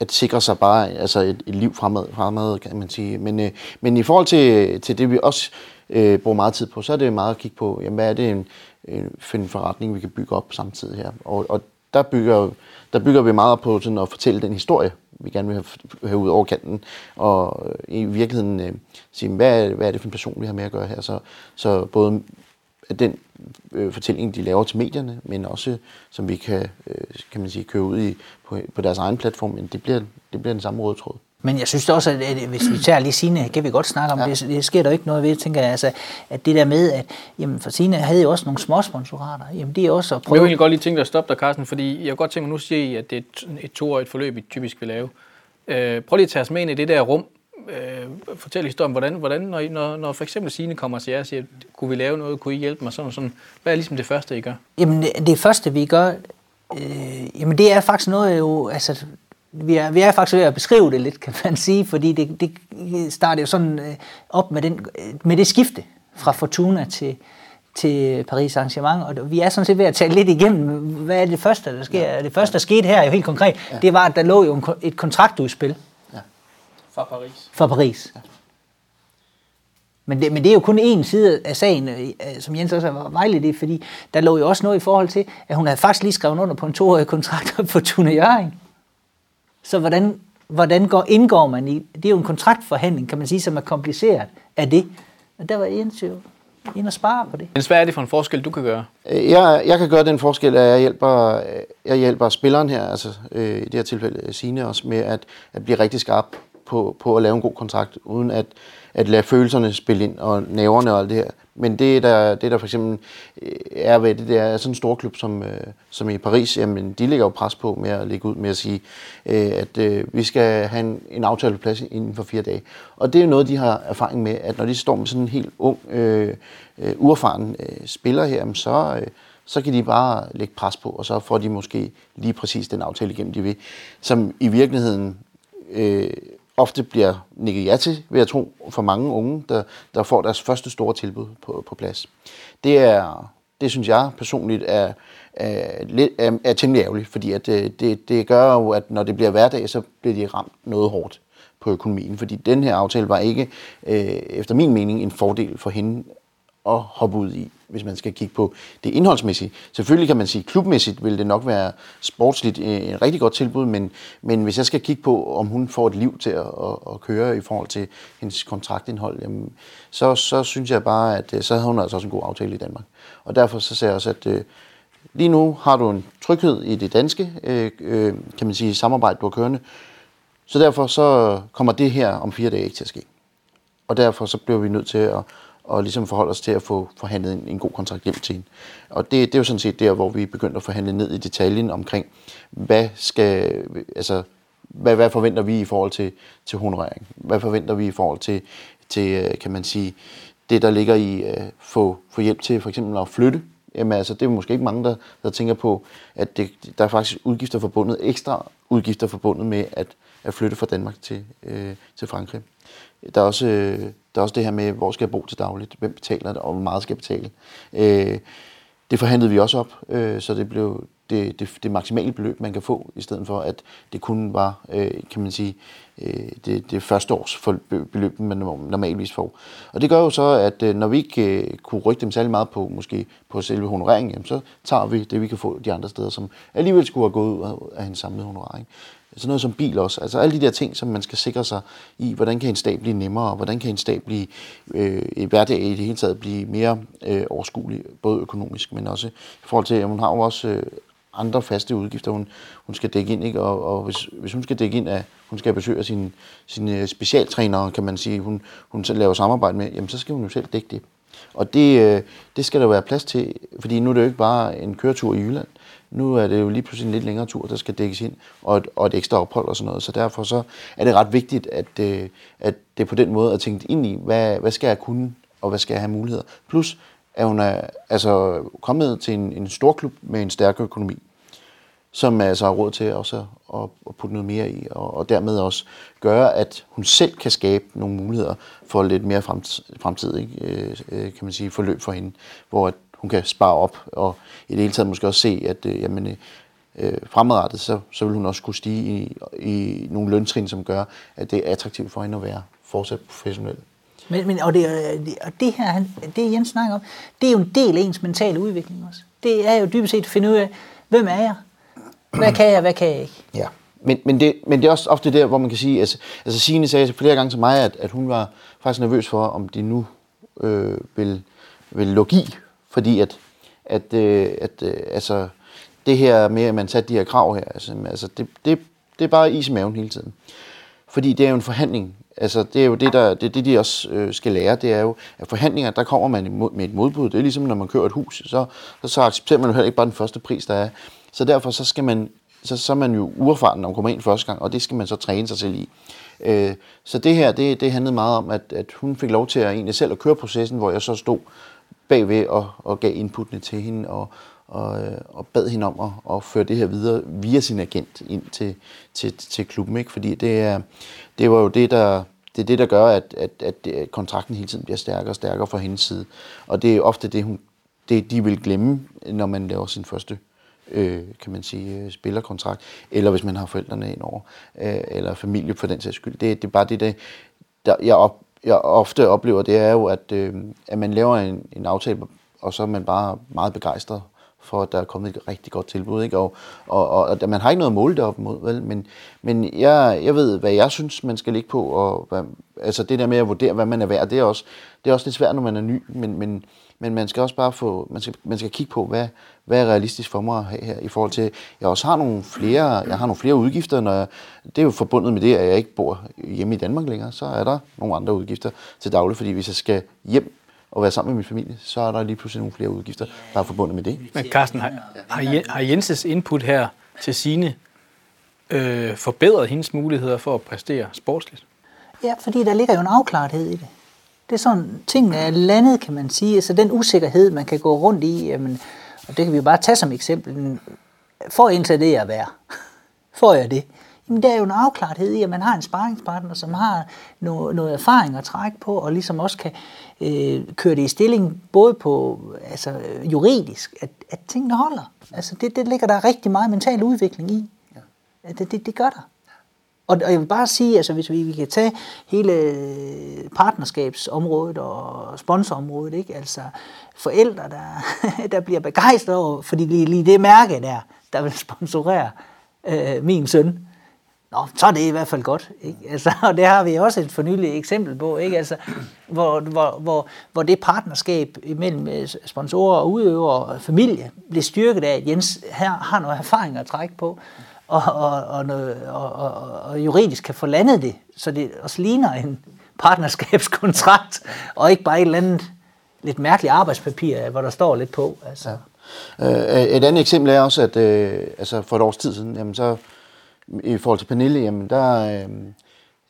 S2: at sikre sig bare altså et, et liv fremad, fremad, kan man sige. Men, øh, men i forhold til, til det, vi også øh, bruger meget tid på, så er det meget at kigge på, jamen, hvad er det en, en, for en forretning, vi kan bygge op samtidig her. Og, og der, bygger, der bygger vi meget på sådan at fortælle den historie, vi gerne vil have, have ud over kanten, og øh, i virkeligheden øh, sige, hvad er, hvad er det for en person, vi har med at gøre her. Så, så både den øh, fortælling, de laver til medierne, men også som vi kan, øh, kan man sige, køre ud i på, på deres egen platform, men det bliver, det bliver den samme røde tråd.
S3: Men jeg synes også, at, at hvis vi tager lige Signe, kan vi godt snakke om ja. det, det sker der ikke noget ved, tænker jeg, altså, at det der med, at jamen, for Signe havde jo også nogle små sponsorater, jamen det er også at prøve...
S1: Jeg vil godt lige tænke dig at stoppe dig, Carsten, fordi jeg kan godt tænke mig, nu siger I, at det er et, toårigt forløb, vi typisk vil lave. Øh, prøv lige at tage os med ind i det der rum, øh, fortælle historien, hvordan, hvordan når, når, når for eksempel Signe kommer til jer og siger, kunne vi lave noget, kunne I hjælpe mig, sådan sådan. Hvad er ligesom det første, I gør?
S3: Jamen det, det første, vi gør, øh, jamen det er faktisk noget jo, altså vi er, vi er faktisk ved at beskrive det lidt, kan man sige, fordi det, det starter jo sådan øh, op med, den, med det skifte fra Fortuna til, til Paris Arrangement, og vi er sådan set ved at tale lidt igennem, hvad er det første, der sker? Ja. Det første, der skete her, jo helt konkret, ja. det var, at der lå jo et kontraktudspil. Ja.
S1: Fra Paris.
S3: Fra Paris. Ja. Men det, men det er jo kun en side af sagen, øh, som Jens også har vejledt i, fordi der lå jo også noget i forhold til, at hun havde faktisk lige skrevet under på en toårig kontrakt for Tune Jørgen. Så hvordan, hvordan går, indgår man i, det er jo en kontraktforhandling, kan man sige, som er kompliceret af det. Og der var Jens jo ind og spare på det.
S1: Men hvad er det for en forskel, du kan gøre?
S2: Øh, jeg, jeg kan gøre den forskel, at jeg hjælper, jeg hjælper spilleren her, altså øh, i det her tilfælde Signe også, med at, at blive rigtig skarp på, på at lave en god kontrakt, uden at, at lade følelserne spille ind, og næverne og alt det her. Men det der, det der for eksempel øh, er ved det, det er sådan en stor klub som, øh, som i Paris, jamen de ligger jo pres på med at lægge ud med at sige, øh, at øh, vi skal have en, en aftale på plads inden for fire dage. Og det er jo noget, de har erfaring med, at når de står med sådan en helt ung, øh, øh, uerfaren øh, spiller her, jamen, så, øh, så kan de bare lægge pres på, og så får de måske lige præcis den aftale igennem, de vil, som i virkeligheden øh, ofte bliver nikket ja til, vil jeg tro, for mange unge, der, der får deres første store tilbud på, på plads. Det er, det synes jeg personligt er, er, er, er temmelig ærgerligt, fordi at det, det, det gør jo, at når det bliver hverdag, så bliver de ramt noget hårdt på økonomien, fordi den her aftale var ikke, øh, efter min mening, en fordel for hende at hoppe ud i, hvis man skal kigge på det indholdsmæssige. Selvfølgelig kan man sige, klubmæssigt vil det nok være sportsligt øh, et rigtig godt tilbud, men, men hvis jeg skal kigge på, om hun får et liv til at, at, at køre i forhold til hendes kontraktindhold, jamen, så, så synes jeg bare, at øh, så havde hun altså også en god aftale i Danmark. Og derfor så ser jeg også, at øh, lige nu har du en tryghed i det danske, øh, øh, kan man sige, samarbejde, du har kørende. Så derfor så kommer det her om fire dage ikke til at ske. Og derfor så bliver vi nødt til at, og ligesom forholde os til at få forhandlet en, en god kontrakt hjem til hende. Og det, det er jo sådan set der, hvor vi begynder at forhandle ned i detaljen omkring, hvad skal, altså, hvad, hvad forventer vi i forhold til, til honorering? Hvad forventer vi i forhold til, til øh, kan man sige, det der ligger i at få, få hjælp til for eksempel at flytte? Jamen altså, det er måske ikke mange, der, der tænker på, at det, der er faktisk udgifter forbundet, ekstra udgifter forbundet med at, at flytte fra Danmark til, øh, til Frankrig. Der er også, øh, der er også det her med, hvor skal jeg bo til dagligt, hvem betaler det, og hvor meget skal jeg betale. Øh, det forhandlede vi også op, øh, så det blev det, det, det maksimale beløb, man kan få, i stedet for at det kun var, øh, kan man sige, øh, det, det første års beløb, man normalvis får. Og det gør jo så, at øh, når vi ikke øh, kunne rykke dem særlig meget på, måske på selve honoreringen, jamen, så tager vi det, vi kan få de andre steder, som alligevel skulle have gået ud af en samlet honorering. Sådan noget som bil også. Altså alle de der ting, som man skal sikre sig i, hvordan kan en stat blive nemmere, og hvordan kan en stat blive, øh, i hverdag i det hele taget blive mere øh, overskuelig, både økonomisk, men også i forhold til, at hun har jo også øh, andre faste udgifter, hun, hun skal dække ind, ikke? Og, og hvis, hvis hun skal dække ind, at hun skal besøge sine, sine øh, specialtrænere, kan man sige, hun, hun selv laver samarbejde med, jamen så skal hun jo selv dække det. Og det, øh, det skal der være plads til, fordi nu er det jo ikke bare en køretur i Jylland. Nu er det jo lige pludselig en lidt længere tur, der skal dækkes ind, og et, og et ekstra ophold og sådan noget. Så derfor så er det ret vigtigt, at, øh, at det på den måde er tænkt ind i, hvad, hvad skal jeg kunne, og hvad skal jeg have muligheder. Plus, at hun er altså kommet til en, en stor klub med en stærk økonomi, som altså har råd til også at, at putte noget mere i, og, og dermed også gøre, at hun selv kan skabe nogle muligheder for lidt mere fremtidig, øh, øh, kan man sige, forløb for hende, hvor hun kan spare op, og i det hele taget måske også se, at øh, jamen, øh, øh, fremadrettet, så, så vil hun også kunne stige i, i nogle løntrin, som gør, at det er attraktivt for hende at være fortsat professionel.
S3: Men, men, og, det, og det her, han, det Jens snakker om, det er jo en del af ens mentale udvikling også. Det er jo dybest set at finde ud af, hvem er jeg? Hvad kan jeg, hvad kan jeg ikke?
S2: Ja, men, men, det, men det er også ofte der, hvor man kan sige, altså, altså Signe sagde flere gange til mig, at, at hun var faktisk nervøs for, om de nu øh, vil, vil lukke i, fordi at, at, øh, at øh, altså, det her med, at man satte de her krav her, altså, altså det, det, det er bare is i maven hele tiden. Fordi det er jo en forhandling. Altså, det er jo det, der, det, det de også øh, skal lære, det er jo, at forhandlinger, der kommer man med et modbud. Det er ligesom, når man kører et hus, så, så, så accepterer man jo heller ikke bare den første pris, der er. Så derfor så skal man, så, så er man jo uerfaren, når man kommer ind første gang, og det skal man så træne sig selv i. Øh, så det her, det, det handlede meget om, at, at hun fik lov til at egentlig selv at køre processen, hvor jeg så stod bagved og, og gav inputtene til hende, og, og, øh, og bad hende om at, at føre det her videre via sin agent ind til, til, til klubben. Ikke? Fordi det, er, det var jo det, der, det er det, der gør, at, at, at kontrakten hele tiden bliver stærkere og stærkere fra hendes side. Og det er ofte det, hun, det de vil glemme, når man laver sin første øh, kan man sige, øh, spillerkontrakt, eller hvis man har forældrene ind over, øh, eller familie for den sags skyld. Det, det er bare det, der, der jeg, op, jeg ofte oplever, det er jo, at, øh, at man laver en, en aftale, og så er man bare meget begejstret for, at der er kommet et rigtig godt tilbud. Ikke? Og, og, og, og man har ikke noget at måle det op mod, vel? men, men jeg, jeg ved, hvad jeg synes, man skal ligge på, og hvad, altså det der med at vurdere, hvad man er værd, det er også, det er også lidt svært, når man er ny, men, men, men man skal også bare få, man skal, man skal kigge på, hvad, hvad er realistisk for mig at have her, i forhold til, jeg også har nogle flere, jeg har nogle flere udgifter, når jeg, det er jo forbundet med det, at jeg ikke bor hjemme i Danmark længere, så er der nogle andre udgifter til daglig, fordi hvis jeg skal hjem og være sammen med min familie, så er der lige pludselig nogle flere udgifter, der er forbundet med det.
S1: Men Carsten, har, har Jenses input her til sine øh, forbedret hendes muligheder for at præstere sportsligt?
S3: Ja, fordi der ligger jo en afklarethed i det. Det er sådan, tingene er landet, kan man sige. Altså den usikkerhed, man kan gå rundt i, jamen, og det kan vi jo bare tage som eksempel. Får jeg indtil det at være? Får jeg det? Jamen, der er jo en afklarethed i, at man har en sparringspartner, som har noget, noget erfaring at trække på, og ligesom også kan øh, køre det i stilling, både på altså, juridisk, at, at tingene holder. Altså, det, det ligger der rigtig meget mental udvikling i. Ja. Det, det, det gør der. Og, og jeg vil bare sige, altså hvis vi, vi kan tage hele partnerskabsområdet og sponsorområdet, ikke? altså forældre, der, der bliver begejstret over, fordi lige, lige det mærke der, der vil sponsorere øh, min søn, Nå, så er det i hvert fald godt. Ikke? Altså, og det har vi også et fornyeligt eksempel på, ikke? Altså, hvor, hvor, hvor, hvor det partnerskab mellem øh, sponsorer og udøvere og familie bliver styrket af, at Jens her har noget erfaring at trække på og, og, og, noget, og, og, og juridisk kan få landet det, så det også ligner en partnerskabskontrakt, og ikke bare et eller andet lidt mærkeligt arbejdspapir, øh, hvor der står lidt på. Altså.
S2: Ja. Øh, øh, et andet eksempel er også, at øh, altså for et års tid siden, jamen så, i forhold til Pernille, jamen der,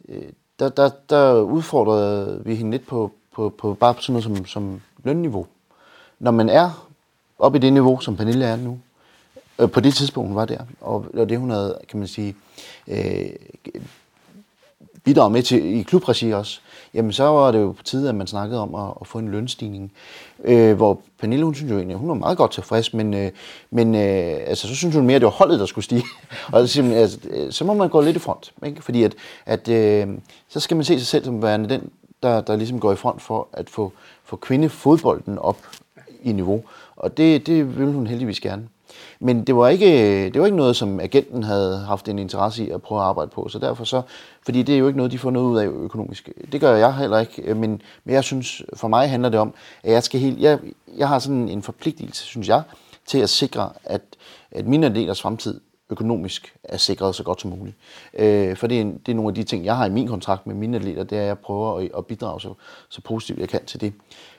S2: øh, der, der, der udfordrede vi hende lidt på, på, på bare sådan noget som, som lønniveau. Når man er oppe i det niveau, som Pernille er nu, øh, på det tidspunkt, hun var der. Og, og det, hun havde, kan man sige, øh, bidraget med til i klubregi også, jamen så var det jo på tide, at man snakkede om at, at få en lønstigning. Øh, hvor Pernille, hun synes jo egentlig, hun var meget godt tilfreds, men, øh, men øh, altså, så synes hun mere, at det var holdet, der skulle stige. og altså, øh, så må man gå lidt i front, ikke? fordi at, at øh, så skal man se sig selv som værende den, der, der ligesom går i front for at få, få kvindefodbolden op i niveau. Og det, det vil hun heldigvis gerne. Men det var, ikke, det var ikke noget, som agenten havde haft en interesse i at prøve at arbejde på. Så derfor så, fordi det er jo ikke noget, de får noget ud af økonomisk. Det gør jeg heller ikke, øh, men, men jeg synes, for mig handler det om, at jeg skal helt, jeg, jeg har sådan en forpligtelse, synes jeg, til at sikre, at, at mine atleters fremtid økonomisk er sikret så godt som muligt. Øh, for det er, det er nogle af de ting, jeg har i min kontrakt med mine atleter, det er, at jeg prøver at, at bidrage så, så positivt jeg kan til det.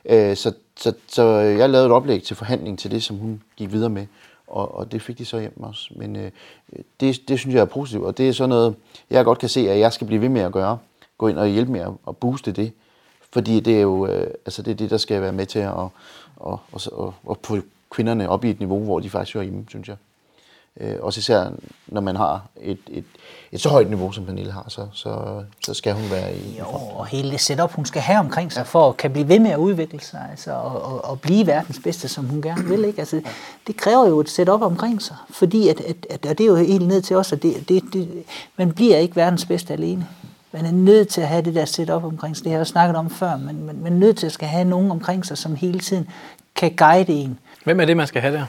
S2: Øh, så, så, så jeg lavede et oplæg til forhandling til det, som hun gik videre med og, og det fik de så hjem også. Men øh, det, det synes jeg er positivt, og det er sådan noget, jeg godt kan se, at jeg skal blive ved med at gøre. Gå ind og hjælpe med at, at booste det, fordi det er jo øh, altså det, er det, der skal være med til at, at, at, at, at, få kvinderne op i et niveau, hvor de faktisk hører hjemme, synes jeg. Øh, også især når man har et, et, et så højt niveau, som Pernille har, så, så, så skal hun være i
S3: Jo, og hele det setup, hun skal have omkring sig, for at kan blive ved med at udvikle sig, altså, og, og, og blive verdens bedste, som hun gerne vil. Ikke? Altså, det kræver jo et setup omkring sig, fordi at, at, at, og det er jo helt ned til os, at det, det, det, man bliver ikke verdens bedste alene. Man er nødt til at have det der setup omkring sig. Det har jeg jo snakket om før, men man, man er nødt til at skal have nogen omkring sig, som hele tiden kan guide en.
S1: Hvem er det, man skal have der?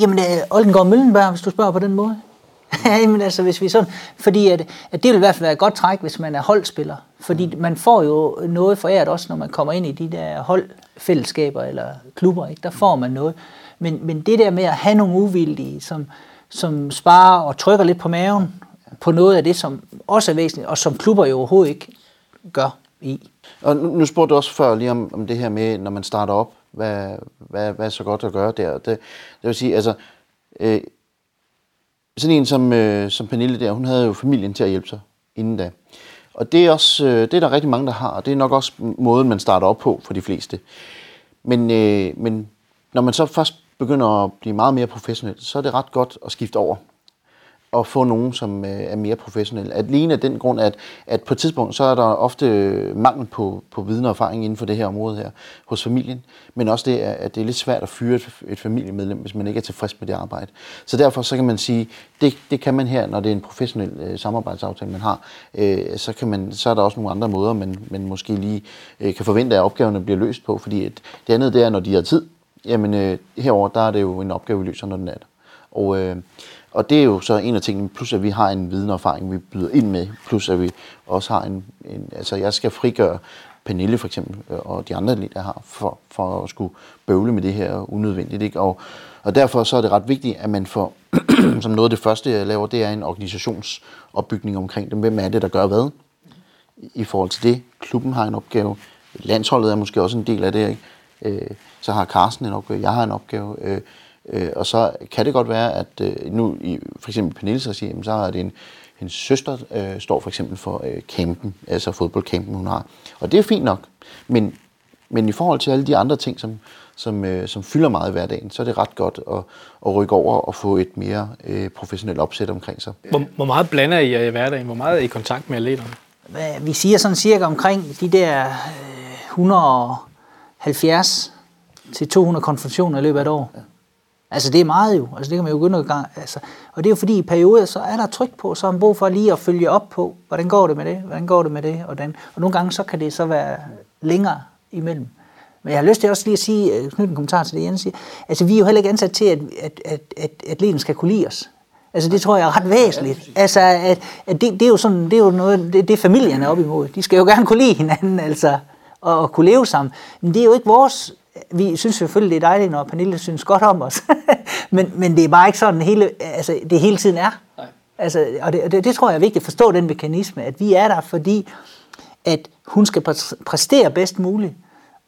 S3: Jamen, øh, Oldengård Møllenberg, hvis du spørger på den måde. Jamen altså, hvis vi sådan, fordi at, at det vil i hvert fald være et godt træk, hvis man er holdspiller. Fordi man får jo noget foræret også, når man kommer ind i de der holdfællesskaber eller klubber. Ikke? Der får man noget. Men, men det der med at have nogle uvildige, som, som sparer og trykker lidt på maven på noget af det, som også er væsentligt, og som klubber jo overhovedet ikke gør i.
S2: Og nu, nu spurgte du også før lige om, om det her med, når man starter op, hvad, hvad, hvad er så godt at gøre der? Det, det vil sige, altså, øh, sådan en som, øh, som Pernille der, hun havde jo familien til at hjælpe sig inden da. Og det er, også, øh, det er der rigtig mange, der har, og det er nok også måden, man starter op på for de fleste. Men, øh, men når man så først begynder at blive meget mere professionel, så er det ret godt at skifte over at få nogen, som øh, er mere professionelle. lige af den grund, at, at på et tidspunkt, så er der ofte øh, mangel på, på viden og erfaring inden for det her område her hos familien, men også det, at det er lidt svært at fyre et, et familiemedlem, hvis man ikke er tilfreds med det arbejde. Så derfor så kan man sige, det, det kan man her, når det er en professionel øh, samarbejdsaftale, man har, øh, så, kan man, så er der også nogle andre måder, man, man måske lige øh, kan forvente, at opgaverne bliver løst på, fordi et, det andet det er, når de har tid, jamen øh, herover der er det jo en opgave, vi løser, når den er der. Og, øh, og det er jo så en af tingene, plus at vi har en viden og erfaring, vi byder ind med, plus at vi også har en, en altså jeg skal frigøre Pernille for eksempel, øh, og de andre der har, for, for at skulle bøvle med det her unødvendigt. Ikke? Og, og derfor så er det ret vigtigt, at man får, som noget af det første, jeg laver, det er en organisationsopbygning omkring dem. Hvem er det, der gør hvad? I forhold til det. Klubben har en opgave. Landsholdet er måske også en del af det. Ikke? Øh, så har Carsten en opgave. Jeg har en opgave. Øh, Øh, og så kan det godt være, at øh, nu i for eksempel Pernilles regi, så er det en, hendes søster øh, står for eksempel for øh, campen, altså fodboldcampen, hun har. Og det er fint nok, men, men i forhold til alle de andre ting, som, som, øh, som fylder meget i hverdagen, så er det ret godt at, at rykke over og få et mere øh, professionelt opsæt omkring sig.
S1: Hvor, hvor meget blander I i hverdagen? Hvor meget er I i kontakt med atleterne?
S3: Vi siger sådan cirka omkring de der 170 øh, til 200 konfrontationer i løbet af et år. Ja. Altså det er meget jo, altså det kan man jo begynde at gang. Altså, og det er jo fordi i perioder, så er der tryk på, så er man brug for lige at følge op på, hvordan går det med det, hvordan går det med det, og, den. og nogle gange så kan det så være længere imellem. Men jeg har lyst til også lige at sige, øh, knytte en kommentar til det, Jens siger. Altså vi er jo heller ikke ansat til, at, at, at, at atleten skal kunne lide os. Altså det tror jeg er ret væsentligt. Altså at, at det, det, er jo sådan, det er jo noget, det, det er familien er op imod. De skal jo gerne kunne lide hinanden, altså, og, og kunne leve sammen. Men det er jo ikke vores vi synes selvfølgelig, det er dejligt, når Pernille synes godt om os. men, men det er bare ikke sådan, hele, altså, det hele tiden er. Nej. Altså, og det, det, det tror jeg er vigtigt at forstå, den mekanisme, at vi er der, fordi at hun skal præstere bedst muligt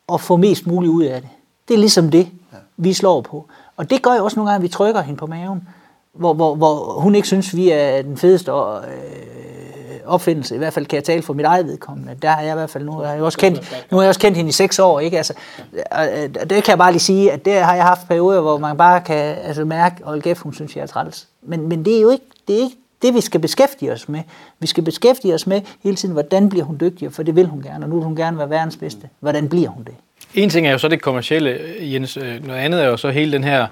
S3: og få mest muligt ud af det. Det er ligesom det, ja. vi slår på. Og det gør jo også nogle gange, at vi trykker hende på maven, hvor, hvor, hvor hun ikke synes, vi er den fedeste og, øh, opfindelse. I hvert fald kan jeg tale for mit eget vedkommende. Der har jeg i hvert fald nu, har jeg også kendt, nu har jeg også kendt hende i seks år. Ikke? Altså, det kan jeg bare lige sige, at det har jeg haft perioder, hvor man bare kan altså, mærke, hold kæft, hun synes, jeg er træls. Men, men det er jo ikke det, er ikke det, vi skal beskæftige os med. Vi skal beskæftige os med hele tiden, hvordan bliver hun dygtigere, for det vil hun gerne, og nu vil hun gerne være verdens bedste. Hvordan bliver hun det?
S1: En ting er jo så det kommercielle, Jens. Noget andet er jo så hele den her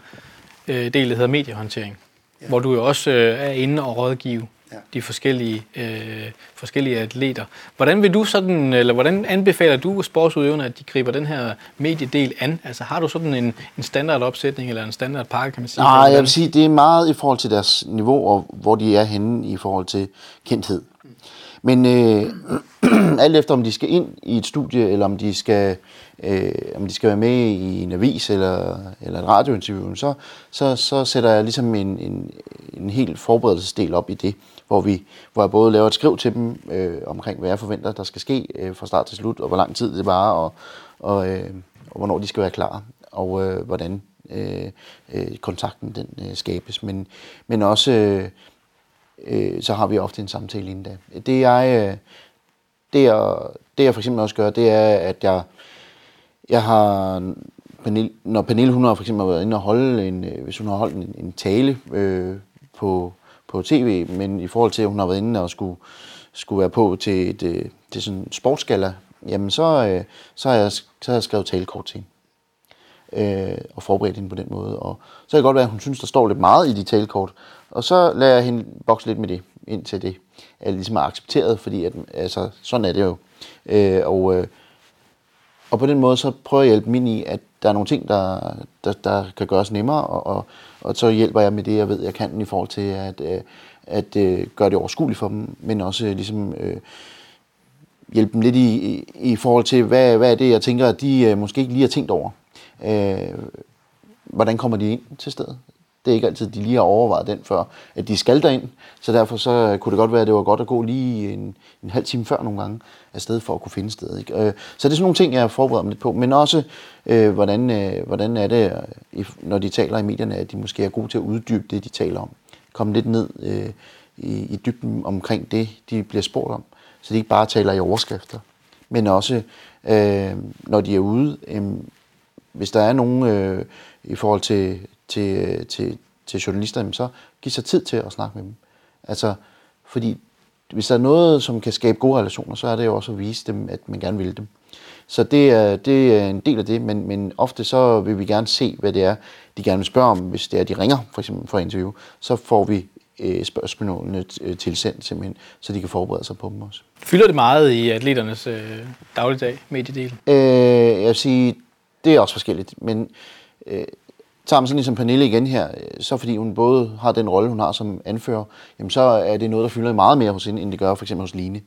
S1: øh, del, der hedder mediehåndtering, ja. hvor du jo også øh, er inde og rådgive ja. de forskellige, øh, forskellige atleter. Hvordan vil du sådan, eller hvordan anbefaler du sportsudøverne, at de griber den her mediedel an? Altså har du sådan en, en standardopsætning eller en standardpakke, kan man sige?
S2: Nej, jeg vil sige, det er meget i forhold til deres niveau, og hvor de er henne i forhold til kendthed. Men øh, alt efter om de skal ind i et studie, eller om de skal, øh, om de skal være med i en avis eller, eller et radiointerview, så, så, så sætter jeg ligesom en, en, en helt forberedelsesdel op i det hvor, vi, hvor jeg både laver et skriv til dem øh, omkring, hvad jeg forventer, der skal ske øh, fra start til slut, og hvor lang tid det varer, og, og, øh, og hvornår de skal være klar, og øh, hvordan øh, øh, kontakten den øh, skabes. Men, men også, øh, øh, så har vi ofte en samtale inden da. Det jeg, øh, det, jeg, det jeg for eksempel også gør, det er, at jeg, jeg har Pernille, når Pernille hun har for eksempel været inde og holde en, øh, hvis hun har holdt en, en tale øh, på, på tv, men i forhold til, at hun har været inde og skulle, skulle være på til et øh, til sådan en sportsgala, jamen så, øh, så, har jeg, så har jeg skrevet talekort til hende. Øh, og forberedt hende på den måde. Og så kan det godt være, at hun synes, der står lidt meget i de talekort. Og så lader jeg hende bokse lidt med det, indtil det er ligesom er accepteret, fordi at, altså, sådan er det jo. Øh, og, øh, og på den måde, så prøver jeg at hjælpe min i, at der er nogle ting, der, der, der kan gøres nemmere, og, og, og så hjælper jeg med det, jeg ved, jeg kan i forhold til at, øh, at, at gøre det overskueligt for dem, men også øh, ligesom øh, hjælpe dem lidt i, i, i forhold til, hvad, hvad er det, jeg tænker, at de øh, måske ikke lige har tænkt over. Øh, hvordan kommer de ind til stedet? Det er ikke altid, de lige har overvejet den før, at de skal derind. Så derfor så øh, kunne det godt være, at det var godt at gå lige en, en halv time før nogle gange afsted for at kunne finde stedet. Ikke? Øh, så det er sådan nogle ting, jeg forbereder mig lidt på. Men også, øh, hvordan, øh, hvordan er det, øh, når de taler i medierne, at de måske er gode til at uddybe det, de taler om. Komme lidt ned øh, i, i dybden omkring det, de bliver spurgt om. Så de ikke bare taler i overskrifter. Men også, øh, når de er ude, øh, hvis der er nogen øh, i forhold til, til, til, til journalister, så giv sig tid til at snakke med dem. Altså, fordi hvis der er noget, som kan skabe gode relationer, så er det jo også at vise dem, at man gerne vil dem. Så det er, det er en del af det, men, men ofte så vil vi gerne se, hvad det er, de gerne vil spørge om. Hvis det er, de ringer for eksempel for interview, så får vi øh, spørgsmålene øh, tilsendt simpelthen, så de kan forberede sig på dem også.
S1: Fylder det meget i atleternes øh, dagligdag, mediedel?
S2: Øh, jeg vil sige, det er også forskelligt, men øh, tager man sådan ligesom Pernille igen her, øh, så fordi hun både har den rolle, hun har som anfører, jamen så er det noget, der fylder meget mere hos hende, end det gør for eksempel hos Line.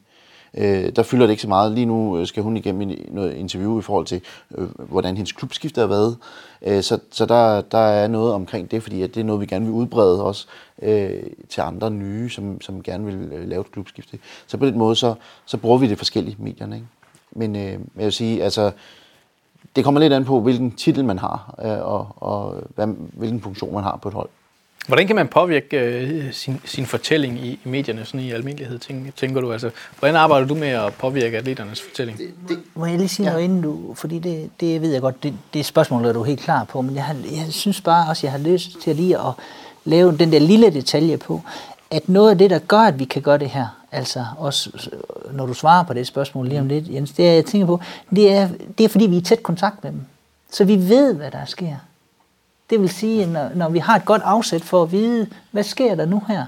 S2: Øh, der fylder det ikke så meget. Lige nu øh, skal hun igennem noget interview i forhold til, øh, hvordan hendes klubskifte har været. Øh, så så der, der er noget omkring det, fordi at det er noget, vi gerne vil udbrede også øh, til andre nye, som, som gerne vil øh, lave et klubskifte. Så på den måde, så, så bruger vi det forskellige medierne. Ikke? Men øh, jeg vil sige, altså, det kommer lidt an på, hvilken titel man har, øh, og, og hvad, hvilken funktion man har på et hold.
S1: Hvordan kan man påvirke øh, sin, sin fortælling i, i medierne sådan i almindelighed, tænker, tænker du? Altså, hvordan arbejder du med at påvirke atleternes fortælling? Det,
S3: det, må jeg lige sige ja. noget inden du, fordi det, det ved jeg godt, det, det spørgsmål er du helt klar på, men jeg, har, jeg synes bare også, jeg har lyst til at lige at lave den der lille detalje på, at noget af det, der gør, at vi kan gøre det her, altså også øh, når du svarer på det spørgsmål lige om lidt, Jens, det er, jeg tænker på, det er, det er fordi, vi er i tæt kontakt med dem. Så vi ved, hvad der sker. Det vil sige, når, når vi har et godt afsæt for at vide, hvad sker der nu her,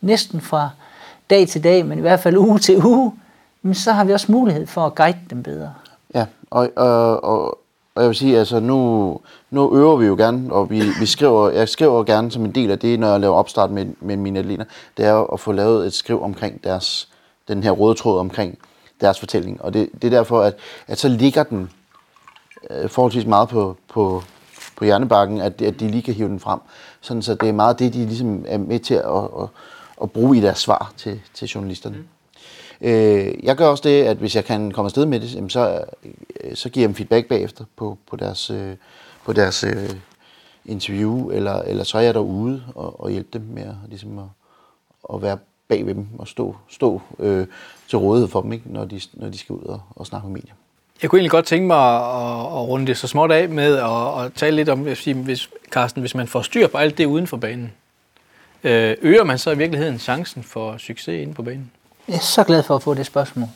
S3: næsten fra dag til dag, men i hvert fald uge til uge, men så har vi også mulighed for at guide dem bedre.
S2: Ja, og, og, og, og jeg vil sige, altså nu, nu øver vi jo gerne, og vi, vi skriver, jeg skriver gerne som en del af det, når jeg laver opstart med, med mine atleter, det er at få lavet et skriv omkring deres, den her røde tråd omkring deres fortælling. Og det, det er derfor, at, at så ligger den øh, forholdsvis meget på, på, på hjernebakken, at, at de lige kan hive den frem. Sådan, så det er meget det, de ligesom er med til at, at, at bruge i deres svar til, til journalisterne. Mm. Øh, jeg gør også det, at hvis jeg kan komme afsted med det, jamen så, øh, så giver jeg dem feedback bagefter på, på deres, øh, på deres øh, interview, eller, eller så er jeg derude og, og hjælpe dem med at, ligesom at, at være bag ved dem og stå, stå øh, til rådighed for dem, ikke, når, de, når de skal ud og, og snakke med medier.
S1: Jeg kunne egentlig godt tænke mig at, at runde det så småt af med at, at tale lidt om, hvis, Carsten, hvis man får styr på alt det uden for banen, øh, øger man så i virkeligheden chancen for succes inde på banen?
S3: Jeg er så glad for at få det spørgsmål.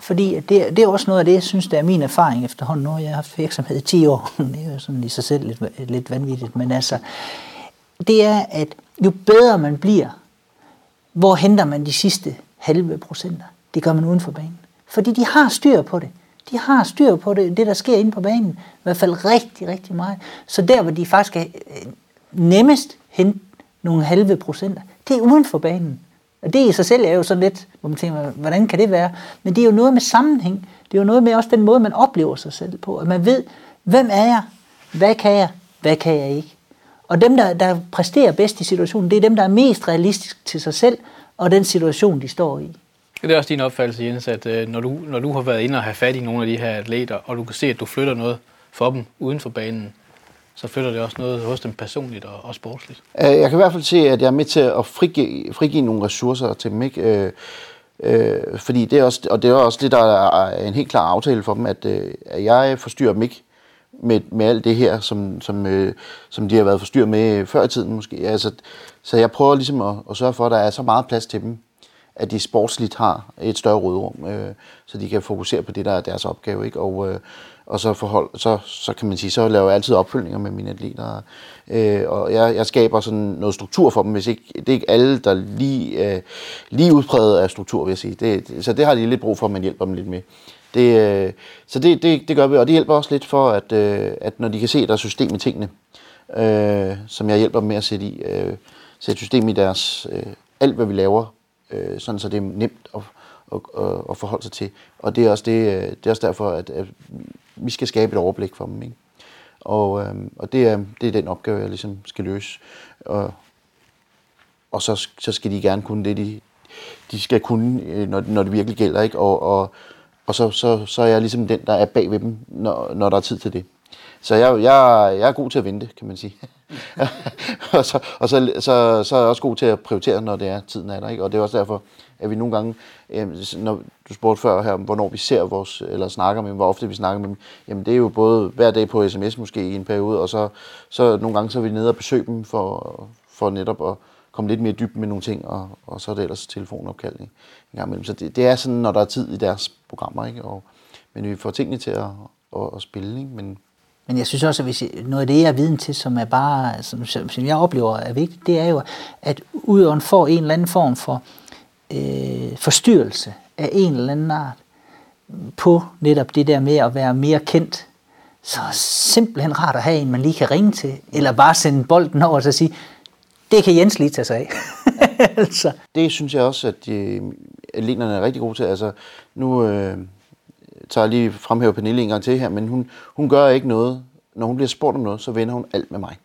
S3: Fordi det, det er også noget af det, jeg synes, der er min erfaring efterhånden. Nu jeg har haft virksomhed i 10 år. Det er jo sådan i sig selv lidt, lidt vanvittigt. Men altså, det er, at jo bedre man bliver, hvor henter man de sidste halve procenter? Det gør man uden for banen. Fordi de har styr på det. De har styr på det, det der sker inde på banen. I hvert fald rigtig, rigtig meget. Så der, hvor de faktisk er øh, nemmest hente nogle halve procenter, det er uden for banen. Og det i sig selv er jo sådan lidt, hvor man tænker, hvordan kan det være? Men det er jo noget med sammenhæng. Det er jo noget med også den måde, man oplever sig selv på. At man ved, hvem er jeg? Hvad kan jeg? Hvad kan jeg ikke? Og dem, der, der præsterer bedst i situationen, det er dem, der er mest realistisk til sig selv og den situation, de står i.
S1: Det er også din opfattelse, Jens, at øh, når, du, når du har været inde og have fat i nogle af de her atleter, og du kan se, at du flytter noget for dem uden for banen, så flytter det også noget hos dem personligt og, og sportsligt.
S2: Øh, jeg kan i hvert fald se, at jeg er med til at frigive, frigive nogle ressourcer til dem. Ikke? Øh, øh, fordi det er også, og det er også det, der er en helt klar aftale for dem, at, øh, at jeg forstyrrer dem ikke med, med alt det her, som, som, øh, som de har været forstyrret med før i tiden måske. Altså, så jeg prøver ligesom at, at sørge for, at der er så meget plads til dem, at de sportsligt har et større rådrum, øh, så de kan fokusere på det, der er deres opgave. Ikke? Og, øh, og så, forhold, så, så kan man sige, så laver jeg altid opfølgninger med mine atleter. Øh, og jeg, jeg skaber sådan noget struktur for dem, hvis ikke, det er ikke alle, der lige, øh, lige udpræget af struktur, vil jeg sige. Det, så det har de lidt brug for, at man hjælper dem lidt med. Det, øh, så det, det, det gør vi, og det hjælper også lidt for, at, øh, at når de kan se, at der er system i tingene, øh, som jeg hjælper dem med at sætte i, øh, sætte system i deres, øh, alt hvad vi laver, øh, sådan så det er nemt at, at, at, at forholde sig til. Og det er også, det, øh, det er også derfor, at, at vi skal skabe et overblik for dem. Ikke? Og, øh, og det, er, det er den opgave, jeg ligesom skal løse. Og, og så, så skal de gerne kunne det, de, de skal kunne, øh, når, når det virkelig gælder. Ikke? Og, og, og så, så, så er jeg ligesom den, der er bag ved dem, når, når der er tid til det. Så jeg, jeg, jeg er god til at vente, kan man sige. og så, og så, så, så er jeg også god til at prioritere, når det er tiden er der. Ikke? Og det er også derfor, at vi nogle gange, øh, når du spurgte før her, hvornår vi ser vores, eller snakker med dem, hvor ofte vi snakker med dem, jamen det er jo både hver dag på sms måske i en periode, og så, så nogle gange så er vi nede og besøge dem for, for netop at komme lidt mere dybt med nogle ting, og, og så er det ellers telefonopkald en gang imellem. Så det, det er sådan, når der er tid i deres programmer, ikke? Og, men vi får tingene til at, at, at spille, ikke? Men,
S3: men jeg synes også, at hvis noget af det, jeg er viden til, som er bare, som, som jeg oplever er vigtigt, det er jo, at udøveren får en eller anden form for øh, forstyrrelse af en eller anden art på netop det der med at være mere kendt. Så simpelthen rart at have en, man lige kan ringe til, eller bare sende bolden over og sige, det kan Jens lige tage sig af.
S2: altså. Det synes jeg også, at de, atleterne er rigtig gode til. Altså, nu øh, tager jeg lige fremhæver Pernille en gang til her, men hun, hun gør ikke noget. Når hun bliver spurgt om noget, så vender hun alt med mig.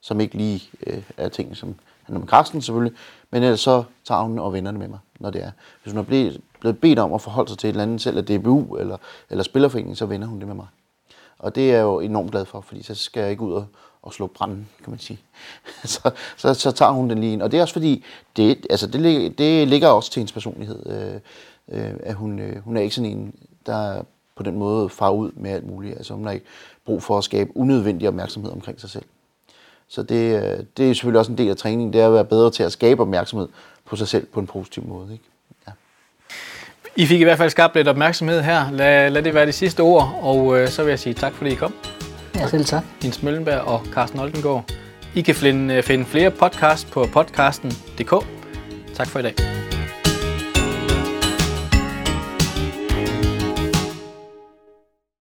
S2: Som ikke lige øh, er ting, som handler om Karsten selvfølgelig, men ellers så tager hun og vennerne det med mig, når det er. Hvis hun er blevet, blevet bedt om at forholde sig til et eller andet, selv af DBU eller, eller Spillerforeningen, så vender hun det med mig. Og det er jeg jo enormt glad for, fordi så skal jeg ikke ud og, og slå branden, kan man sige. så, så, så tager hun den lige ind. Og det er også fordi, det, altså det, det ligger også til hendes personlighed, øh, øh, at hun, øh, hun er ikke sådan en, der på den måde far ud med alt muligt. Altså hun har ikke brug for at skabe unødvendig opmærksomhed omkring sig selv. Så det, øh, det er selvfølgelig også en del af træningen, det er at være bedre til at skabe opmærksomhed på sig selv på en positiv måde. Ikke? Ja.
S1: I fik i hvert fald skabt lidt opmærksomhed her. Lad, lad det være de sidste ord, og øh, så vil jeg sige tak, fordi I kom.
S3: Ja, selv tak.
S1: Jens Møllenberg og Carsten Oldengård. I kan finde, finde flere podcast på podcasten.dk. Tak for i dag.